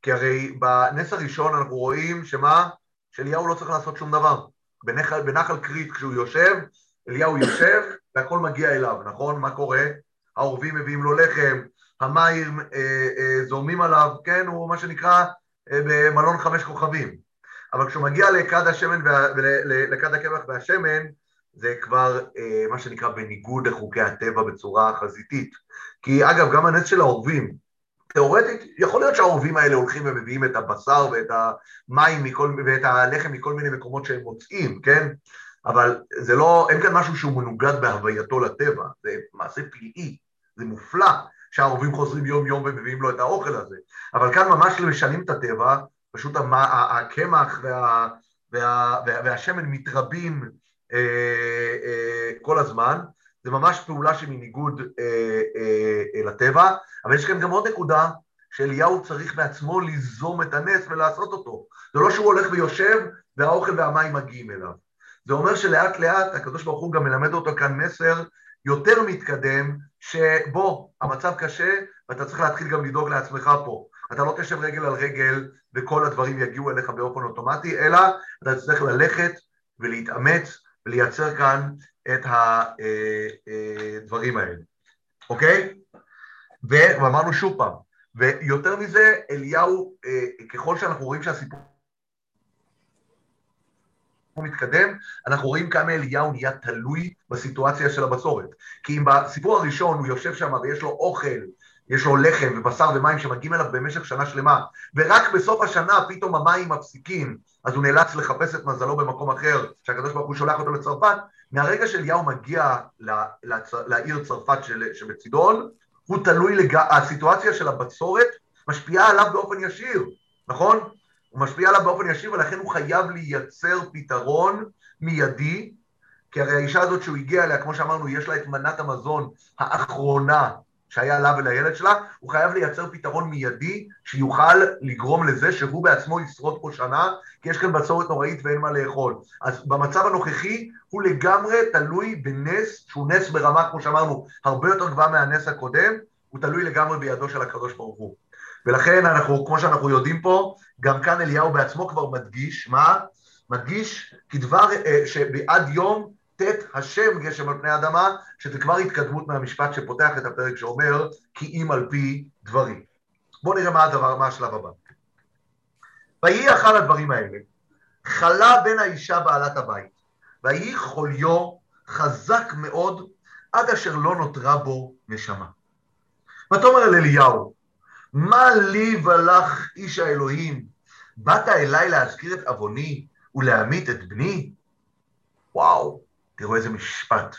כי הרי בנס הראשון אנחנו רואים שמה? שאליהו לא צריך לעשות שום דבר. בנחל, בנחל כרית כשהוא יושב, אליהו יושב והכל מגיע אליו, נכון? מה קורה? העורבים מביאים לו לחם, המים אה, אה, זורמים עליו, כן? הוא מה שנקרא אה, במלון חמש כוכבים. אבל כשהוא מגיע לכד השמן, לכד הקמח והשמן, זה כבר אה, מה שנקרא בניגוד לחוקי הטבע בצורה חזיתית. כי אגב, גם הנס של העורבים, תיאורטית, יכול להיות שהעורבים האלה הולכים ומביאים את הבשר ואת המים מכל, ואת הלחם מכל מיני מקומות שהם מוצאים, כן? אבל זה לא, אין כאן משהו שהוא מנוגד בהווייתו לטבע, זה מעשה פלאי, זה מופלא שהעורבים חוזרים יום יום ומביאים לו את האוכל הזה, אבל כאן ממש משנים את הטבע, פשוט הקמח וה, וה, וה, והשמן מתרבים אה, אה, כל הזמן, זה ממש פעולה שמניגוד אה, אה, אה, לטבע, אבל יש כאן גם עוד נקודה, שאליהו צריך בעצמו ליזום את הנס ולעשות אותו. זה לא שהוא הולך ויושב והאוכל והמים מגיעים אליו. זה אומר שלאט לאט הקדוש ברוך הוא גם מלמד אותו כאן מסר יותר מתקדם, שבוא, המצב קשה ואתה צריך להתחיל גם לדאוג לעצמך פה. אתה לא תשב רגל על רגל וכל הדברים יגיעו אליך באופן אוטומטי, אלא אתה תצטרך ללכת ולהתאמץ ולייצר כאן את הדברים האלה, אוקיי? ואמרנו שוב פעם, ויותר מזה, אליהו, ככל שאנחנו רואים שהסיפור מתקדם, אנחנו רואים כמה אליהו נהיה תלוי בסיטואציה של הבצורת. כי אם בסיפור הראשון הוא יושב שם ויש לו אוכל, יש לו לחם ובשר ומים שמגיעים אליו במשך שנה שלמה, ורק בסוף השנה פתאום המים מפסיקים, אז הוא נאלץ לחפש את מזלו במקום אחר, שהקדוש ברוך הוא שולח אותו לצרפת, מהרגע שאליהו מגיע לעיר צרפת של, שבצידון, הוא תלוי, לג... הסיטואציה של הבצורת משפיעה עליו באופן ישיר, נכון? הוא משפיע עליו באופן ישיר ולכן הוא חייב לייצר פתרון מיידי, כי הרי האישה הזאת שהוא הגיע אליה, כמו שאמרנו, יש לה את מנת המזון האחרונה שהיה לה ולילד שלה, הוא חייב לייצר פתרון מיידי שיוכל לגרום לזה שהוא בעצמו ישרוד פה שנה, כי יש כאן בצורת נוראית ואין מה לאכול. אז במצב הנוכחי הוא לגמרי תלוי בנס, שהוא נס ברמה, כמו שאמרנו, הרבה יותר גבוהה מהנס הקודם, הוא תלוי לגמרי בידו של הקדוש ברוך הוא. ולכן אנחנו, כמו שאנחנו יודעים פה, גם כאן אליהו בעצמו כבר מדגיש, מה? מדגיש כדבר, אה, שבעד יום ט' השם גשם על פני האדמה, שזה כבר התקדמות מהמשפט שפותח את הפרק שאומר כי אם על פי דברים. בואו נראה מה הדבר, מה השלב הבא. ויהי אחר הדברים האלה, חלה בין האישה בעלת הבית, ויהי חוליו חזק מאוד עד אשר לא נותרה בו נשמה. ותאמר אל אליהו, מה לי ולך איש האלוהים? באת אליי להזכיר את עווני ולהמית את בני? וואו, תראו איזה משפט.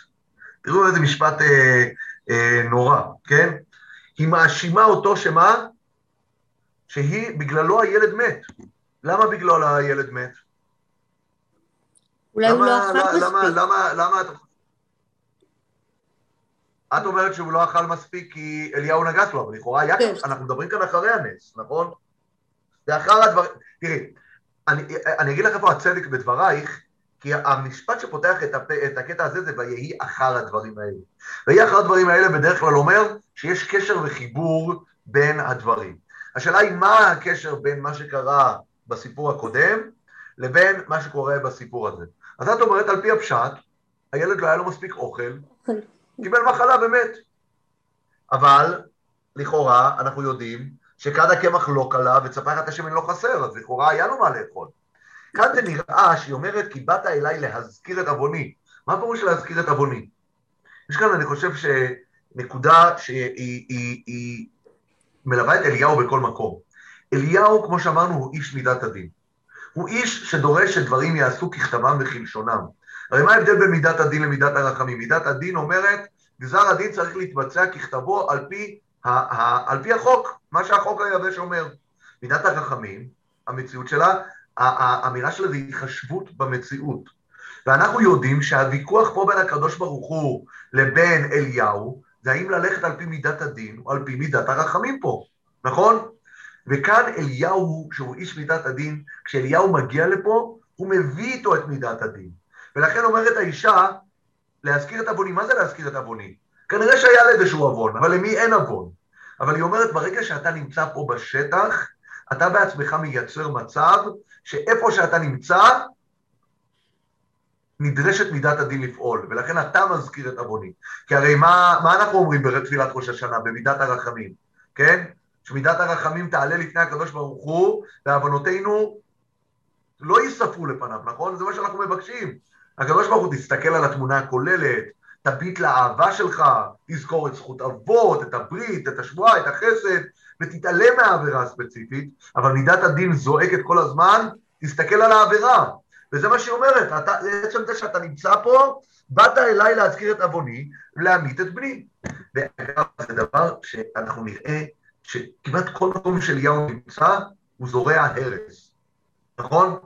תראו איזה משפט אה, אה, נורא, כן? היא מאשימה אותו שמה? שהיא, בגללו הילד מת. למה בגללו הילד מת? אולי הוא לא אכל מספיק. למה, למה, למה את... את אומרת שהוא לא אכל מספיק כי אליהו נגס לו, אבל לכאורה היה כן. כאן, אנחנו מדברים כאן אחרי הנס, נכון? זה אחר הדברים, תראי, אני, אני אגיד לך איפה הצדק בדברייך, כי המשפט שפותח את, הפ... את הקטע הזה זה ויהי אחר הדברים האלה. ויהי אחר הדברים האלה בדרך כלל אומר שיש קשר וחיבור בין הדברים. השאלה היא מה הקשר בין מה שקרה בסיפור הקודם לבין מה שקורה בסיפור הזה. אז את אומרת על פי הפשט, הילד לא היה לו מספיק אוכל, קיבל מחלה ומת. אבל לכאורה אנחנו יודעים שכד הקמח לא קלה וצפחת השמן לא חסר, אז לכאורה היה לו מה לאכול. כאן זה נראה שהיא אומרת כי באת אליי להזכיר את עווני. מה הפירוש להזכיר את עווני? יש כאן אני חושב שנקודה שהיא היא, היא מלווה את אליהו בכל מקום. אליהו כמו שאמרנו הוא איש מידת הדין. הוא איש שדורש שדברים יעשו ככתבם וכלשונם. הרי מה ההבדל בין מידת הדין למידת הרחמים? מידת הדין אומרת, גזר הדין צריך להתבצע ככתבו על פי, ה- ה- על פי החוק, מה שהחוק היבש אומר. מידת הרחמים, המציאות שלה, האמירה שלה זה התחשבות במציאות. ואנחנו יודעים שהוויכוח פה בין הקדוש ברוך הוא לבין אליהו, זה האם ללכת על פי מידת הדין או על פי מידת הרחמים פה, נכון? וכאן אליהו, שהוא איש מידת הדין, כשאליהו מגיע לפה, הוא מביא איתו את מידת הדין. ולכן אומרת האישה, להזכיר את עווני, מה זה להזכיר את עווני? כנראה שהיה לה איזשהו עוון, אבל למי אין עוון? אבל היא אומרת, ברגע שאתה נמצא פה בשטח, אתה בעצמך מייצר מצב שאיפה שאתה נמצא, נדרשת מידת הדין לפעול, ולכן אתה מזכיר את עווני. כי הרי מה, מה אנחנו אומרים בתפילת ראש השנה, במידת הרחמים, כן? שמידת הרחמים תעלה לפני הקדוש ברוך הוא, ועוונותינו לא ייספרו לפניו, נכון? זה מה שאנחנו מבקשים. הקדוש ברוך הוא תסתכל על התמונה הכוללת, תביט לאהבה שלך, תזכור את זכות אבות, את הברית, את השבועה, את החסד, ותתעלם מהעבירה הספציפית, אבל מידת הדין זועקת כל הזמן, תסתכל על העבירה. וזה מה שהיא אומרת, אתה, עצם זה שאתה נמצא פה, באת אליי להזכיר את עווני, להמית את בני. ואגב, זה דבר שאנחנו נראה שכמעט כל מקום שאליהו נמצא, הוא זורע הרס, נכון?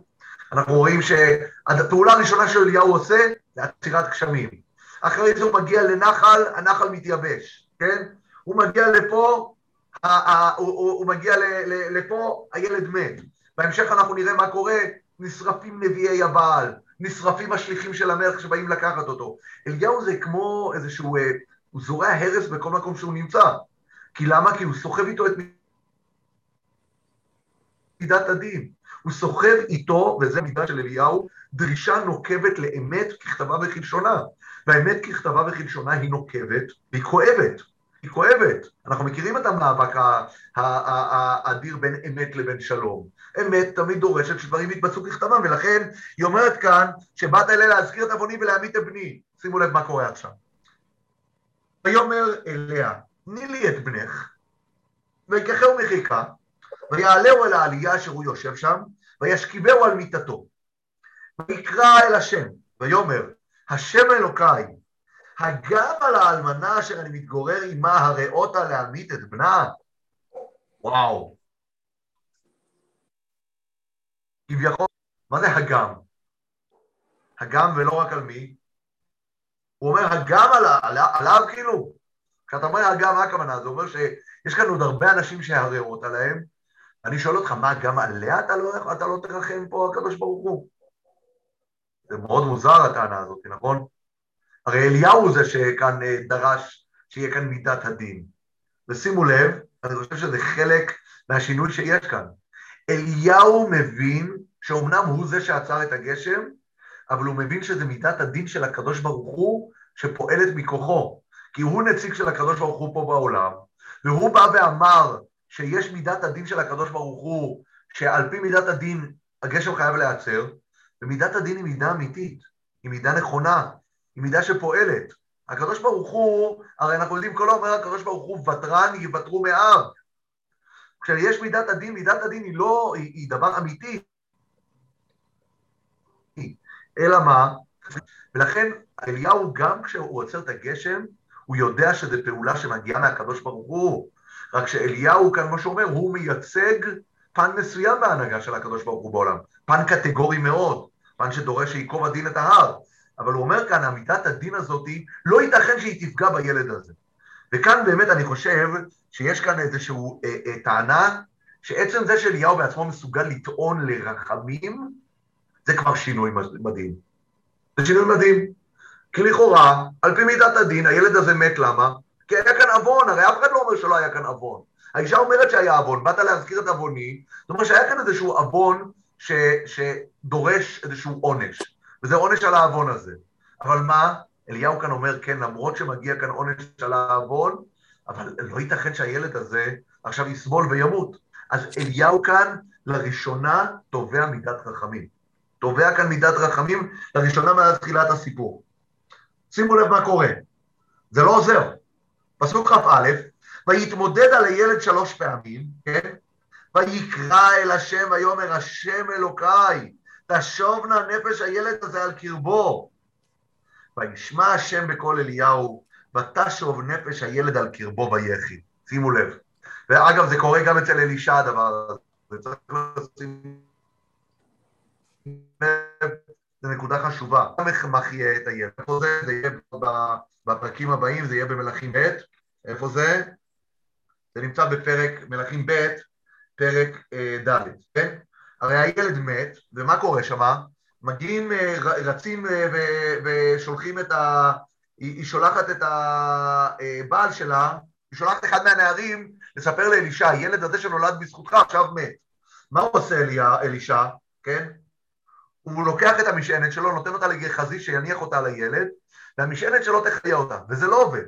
אנחנו רואים שהפעולה הראשונה שאליהו עושה זה עצירת גשמים. אחרי זה הוא מגיע לנחל, הנחל מתייבש, כן? הוא מגיע לפה, הוא, הוא, הוא מגיע לפה, הילד מת. בהמשך אנחנו נראה מה קורה, נשרפים נביאי הבעל, נשרפים השליחים של המלך שבאים לקחת אותו. אליהו זה כמו איזשהו, אה, הוא זורע הרס בכל מקום שהוא נמצא. כי למה? כי הוא סוחב איתו את מידת הדין. הוא סוחב איתו, וזה מידה של אליהו, דרישה נוקבת לאמת ככתבה וכלשונה. והאמת ככתבה וכלשונה היא נוקבת והיא כואבת. היא כואבת. אנחנו מכירים את המאבק האדיר בין אמת לבין שלום. אמת תמיד דורשת שדברים יתבצעו ככתבם, ולכן היא אומרת כאן שבאת אליה להזכיר את עווני ולהמית את בני. שימו לב מה קורה עכשיו. ויאמר אליה, תני לי את בנך, ויקחהו מחיקה, ויעלהו אל העלייה אשר הוא יושב שם, וישכיבהו על מיטתו. ויקרא אל השם, ויאמר, השם אלוקיי, הגם על האלמנה אשר אני מתגורר עמה הראותה להמית את בנה? וואו. כביכול, מה זה הגם? הגם ולא רק על מי? הוא אומר הגם עליו, עליו כאילו. כשאתה אומר הגם, מה הכוונה? זה אומר שיש כאן עוד הרבה אנשים שהרעות עליהם. אני שואל אותך, מה, גם עליה אתה לא, אתה לא תרחם פה, הקדוש ברוך הוא? זה מאוד מוזר הטענה הזאת, נכון? הרי אליהו הוא זה שכאן אה, דרש שיהיה כאן מידת הדין. ושימו לב, אני חושב שזה חלק מהשינוי שיש כאן. אליהו מבין שאומנם הוא זה שעצר את הגשם, אבל הוא מבין שזה מידת הדין של הקדוש ברוך הוא שפועלת מכוחו. כי הוא נציג של הקדוש ברוך הוא פה בעולם, והוא בא ואמר שיש מידת הדין של הקדוש ברוך הוא, שעל פי מידת הדין הגשם חייב להיעצר, ומידת הדין היא מידה אמיתית, היא מידה נכונה, היא מידה שפועלת. הקדוש ברוך הוא, הרי אנחנו יודעים, כל אומר הקדוש ברוך הוא, ותרן יוותרו מאב. כשיש מידת הדין, מידת הדין היא לא, היא, היא דבר אמיתי. אלא מה? ולכן אליהו, גם כשהוא עוצר את הגשם, הוא יודע שזו פעולה שמגיעה מהקדוש ברוך הוא. רק שאליהו כאן, כמו שאומר, הוא מייצג פן מסוים בהנהגה של הקדוש ברוך הוא בעולם. פן קטגורי מאוד, פן שדורש שייקוב הדין את ההר. אבל הוא אומר כאן, אמיתת הדין הזאת, לא ייתכן שהיא תפגע בילד הזה. וכאן באמת אני חושב שיש כאן איזושהי אה, אה, טענה, שעצם זה שאליהו בעצמו מסוגל לטעון לרחמים, זה כבר שינוי מדהים. זה שינוי מדהים. כי לכאורה, על פי מידת הדין, הילד הזה מת, למה? כי היה כאן עוון, הרי אף אחד לא אומר שלא היה כאן עוון. האישה אומרת שהיה עוון, באת להזכיר את עווני, זאת אומרת שהיה כאן איזשהו עוון ש, שדורש איזשהו עונש, וזה עונש על העוון הזה. אבל מה? אליהו כאן אומר, כן, למרות שמגיע כאן עונש על העוון, אבל לא ייתכן שהילד הזה עכשיו יסבול וימות. אז אליהו כאן לראשונה תובע מידת רחמים. תובע כאן מידת רחמים לראשונה מאז תחילת הסיפור. שימו לב מה קורה, זה לא עוזר. פסוק כ"א, ויתמודד על הילד שלוש פעמים, כן? ויקרא אל השם ויאמר השם אלוקיי, תשובנה נפש הילד הזה על קרבו. וישמע השם בקול אליהו, ותשוב נפש הילד על קרבו ויחי. שימו לב. ואגב, זה קורה גם אצל אלישע הדבר הזה. צריך לשים זו נקודה חשובה. איך מחיה את הילד? איפה זה? זה יהיה בפרקים הבאים, זה יהיה במלכים ב', איפה זה? זה נמצא בפרק מלכים ב', פרק אה, ד', כן? הרי הילד מת, ומה קורה שם? מגיעים, אה, רצים אה, ושולחים את ה... היא שולחת את הבעל שלה, היא שולחת אחד מהנערים לספר לאלישע, הילד הזה שנולד בזכותך עכשיו מת. מה הוא עושה אלישע, כן? הוא לוקח את המשענת שלו, נותן אותה לגחזי שיניח אותה לילד, והמשענת שלו תחיה אותה, וזה לא עובד.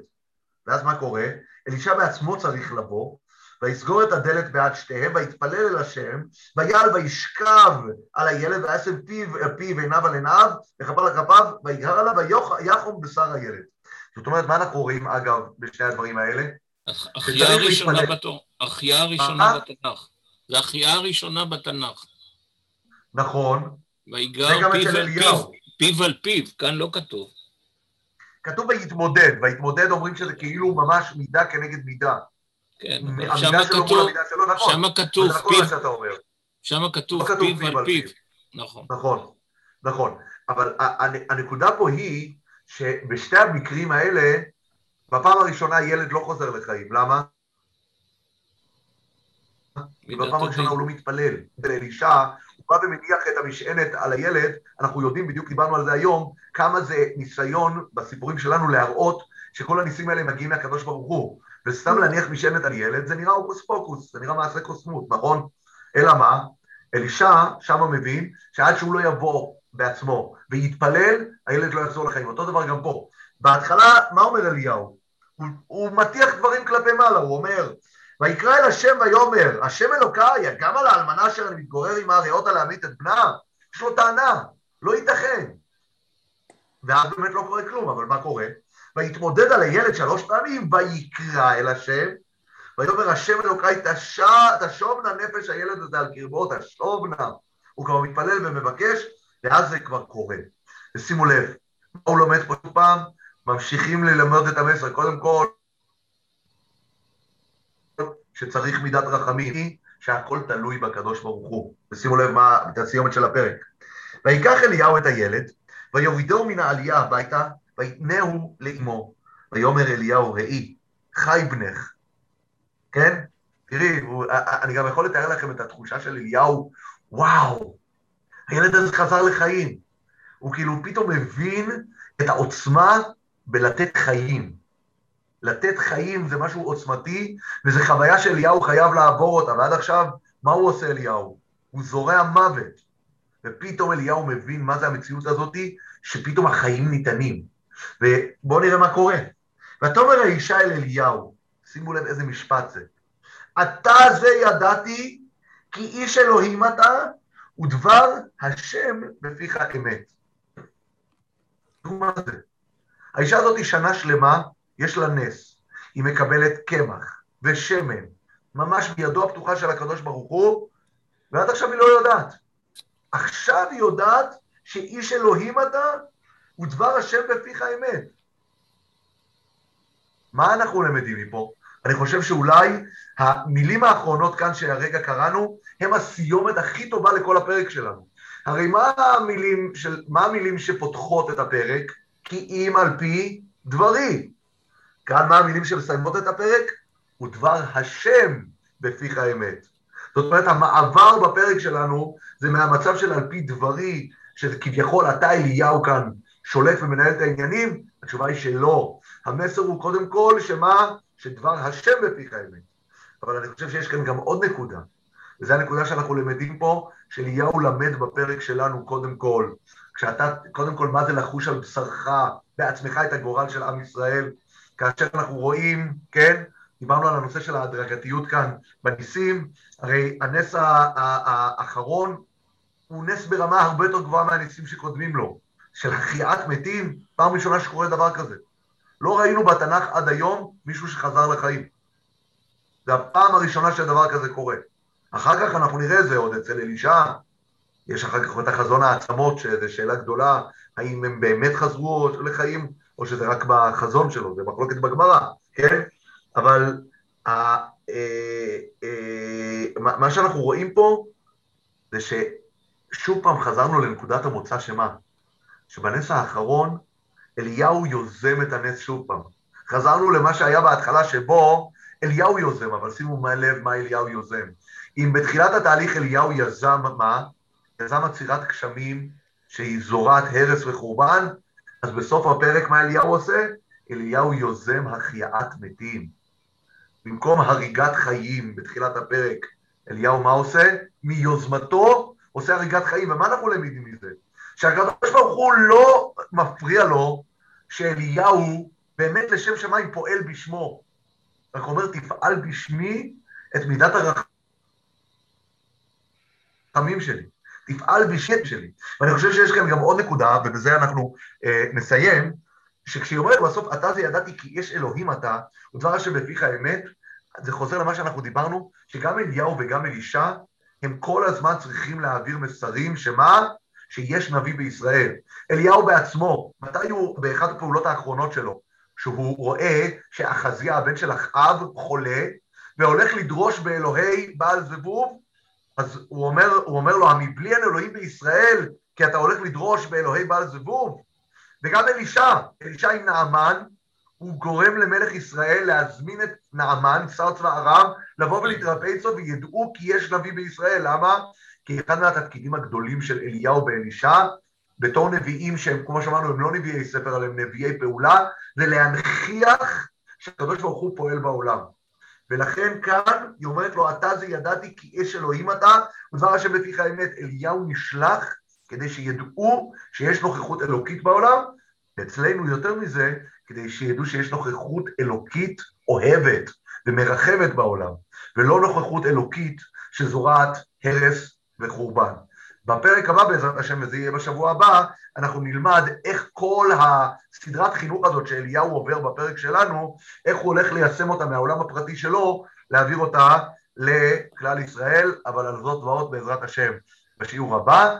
ואז מה קורה? אלישע בעצמו צריך לבוא, ויסגור את הדלת בעד שתיהם, ויתפלל אל השם, ויעל וישכב על הילד, וישם פיו פיו עיניו על עיניו, וכפר לכפיו, ויגהר עליו, ויחום בשר הילד. זאת אומרת, מה אנחנו רואים, אגב, בשני הדברים האלה? החיה הראשונה בתור, החיה הראשונה בתנ"ך. זה החיה הראשונה בתנ"ך. נכון. ויגר פיו על פיו, פיו על פיו, כאן לא כתוב. כתוב ויתמודד, ויתמודד אומרים שזה כאילו ממש מידה כנגד מידה. כן, שם כתוב, נכון, שם כתוב פיו, שם כתוב פיו על פיו, נכון. נכון, נכון, אבל הנקודה פה היא שבשתי המקרים האלה, בפעם הראשונה ילד לא חוזר לחיים, למה? בפעם הראשונה הוא לא מתפלל. אלישע, בא ומניח את המשענת על הילד, אנחנו יודעים, בדיוק דיברנו על זה היום, כמה זה ניסיון בסיפורים שלנו להראות שכל הניסים האלה מגיעים מהקדוש ברוך הוא. וסתם להניח משענת על ילד, זה נראה הוקוס פוקוס, זה נראה מעשה קוסמות, נכון? אלא מה? אלישע שם מבין שעד שהוא לא יבוא בעצמו ויתפלל, הילד לא יחזור לחיים. אותו דבר גם פה. בהתחלה, מה אומר אליהו? הוא, הוא מטיח דברים כלפי מעלה, הוא אומר, ויקרא אל השם ויאמר, השם אלוקיי, גם על האלמנה אשר אני מתגורר עמה הריאות להמית את בנה? יש לו טענה, לא ייתכן. ואז באמת לא קורה כלום, אבל מה קורה? ויתמודד על הילד שלוש פעמים, ויקרא אל השם, ויאמר השם אלוקיי, תשובנה נפש הילד הזה על קרבו, תשובנה. הוא כבר מתפלל ומבקש, ואז זה כבר קורה. ושימו לב, מה הוא לומד פה פעם? ממשיכים ללמוד את המסר. קודם כל, שצריך מידת רחמים, שהכל תלוי בקדוש ברוך הוא. ושימו לב מה, את הסיומת של הפרק. ויקח אליהו את הילד, ויורידו מן העלייה הביתה, ויתנהו לאמו. ויאמר אליהו, ראי, חי בנך. כן? תראי, הוא, אני גם יכול לתאר לכם את התחושה של אליהו, וואו, הילד הזה חזר לחיים. הוא כאילו פתאום מבין את העוצמה בלתת חיים. לתת חיים זה משהו עוצמתי, וזו חוויה שאליהו חייב לעבור אותה, ועד עכשיו, מה הוא עושה אליהו? הוא זורע מוות. ופתאום אליהו מבין מה זה המציאות הזאתי, שפתאום החיים ניתנים. ובואו נראה מה קורה. ותאמר האישה אל אליהו, שימו לב איזה משפט זה. אתה זה ידעתי, כי איש אלוהים אתה, ודבר השם בפיך אמת. תראו מה זה. האישה הזאת שנה שלמה, יש לה נס. היא מקבלת קמח ושמן, ממש בידו הפתוחה של הקדוש ברוך הוא, ועד עכשיו היא לא יודעת. עכשיו היא יודעת שאיש אלוהים אתה, ודבר השם בפיך אמת. מה אנחנו למדים מפה? אני חושב שאולי המילים האחרונות כאן שהרגע קראנו, הם הסיומת הכי טובה לכל הפרק שלנו. הרי מה המילים, של, מה המילים שפותחות את הפרק? כי אם על פי דברי. כאן מה המילים שמסיימות את הפרק? ודבר השם בפיך אמת. זאת אומרת, המעבר בפרק שלנו זה מהמצב של על פי דברי, שזה כביכול אתה אליהו כאן שולט ומנהל את העניינים, התשובה היא שלא. המסר הוא קודם כל שמה? שדבר השם בפיך אמת. אבל אני חושב שיש כאן גם עוד נקודה, וזו הנקודה שאנחנו למדים פה, שאליהו למד בפרק שלנו קודם כל. כשאתה, קודם כל, מה זה לחוש על בשרך בעצמך את הגורל של עם ישראל, כאשר אנחנו רואים, כן, דיברנו על הנושא של ההדרגתיות כאן בניסים, הרי הנס האחרון הוא נס ברמה הרבה יותר גבוהה מהניסים שקודמים לו, של החייאת מתים, פעם ראשונה שקורה דבר כזה. לא ראינו בתנ"ך עד היום מישהו שחזר לחיים. זה הפעם הראשונה שדבר כזה קורה. אחר כך אנחנו נראה זה עוד אצל אלישע, יש אחר כך את החזון העצמות, שזו שאלה גדולה, האם הם באמת חזרו לחיים, או שזה רק בחזון שלו, זה מחלוקת בגמרא, כן? אבל אה, אה, מה שאנחנו רואים פה, זה ששוב פעם חזרנו לנקודת המוצא שמה? שבנס האחרון אליהו יוזם את הנס שוב פעם. חזרנו למה שהיה בהתחלה שבו אליהו יוזם, אבל שימו מה לב מה אליהו יוזם. אם בתחילת התהליך אליהו יזם מה? יזם עצירת גשמים שהיא זורעת הרס וחורבן, אז בסוף הפרק מה אליהו עושה? אליהו יוזם החייאת מתים. במקום הריגת חיים בתחילת הפרק, אליהו מה עושה? מיוזמתו עושה הריגת חיים. ומה אנחנו למדים מזה? שהקדוש ברוך הוא לא מפריע לו שאליהו באמת לשם שמיים פועל בשמו. רק אומר, תפעל בשמי את מידת הרחמים שלי. תפעל בשם שלי. ואני חושב שיש כאן גם עוד נקודה, ובזה אנחנו אה, נסיים, שכשהיא אומרת בסוף, אתה זה ידעתי כי יש אלוהים אתה, ודבר השם בפיך אמת, זה חוזר למה שאנחנו דיברנו, שגם אליהו וגם אלישע, הם כל הזמן צריכים להעביר מסרים, שמה? שיש נביא בישראל. אליהו בעצמו, מתי הוא, באחת הפעולות האחרונות שלו, שהוא רואה שאחזיה, הבן של אחאב, חולה, והולך לדרוש באלוהי בעל זבוב, אז הוא אומר, הוא אומר לו, המבלי אין אלוהים בישראל, כי אתה הולך לדרוש באלוהי בעל זבוב? וגם אלישע, אלישע עם נעמן, הוא גורם למלך ישראל להזמין את נעמן, שר צבא ארם, לבוא ולהתרפא אצלו וידעו כי יש נביא בישראל. למה? כי אחד מהתפקידים הגדולים של אליהו ואלישע, בתור נביאים שהם, כמו שאמרנו, הם לא נביאי ספר, אלא הם נביאי פעולה, זה להנכיח שהקדוש ברוך הוא פועל בעולם. ולכן כאן היא אומרת לו, אתה זה ידעתי כי אש אלוהים אתה, ודבר השם בפיך האמת, אליהו נשלח כדי שידעו שיש נוכחות אלוקית בעולם, ואצלנו יותר מזה, כדי שידעו שיש נוכחות אלוקית אוהבת ומרחמת בעולם, ולא נוכחות אלוקית שזורעת הרס וחורבן. בפרק הבא בעזרת השם, וזה יהיה בשבוע הבא, אנחנו נלמד איך כל הסדרת חינוך הזאת שאליהו עובר בפרק שלנו, איך הוא הולך ליישם אותה מהעולם הפרטי שלו, להעביר אותה לכלל ישראל, אבל על זאת ועוד בעזרת השם בשיעור הבא.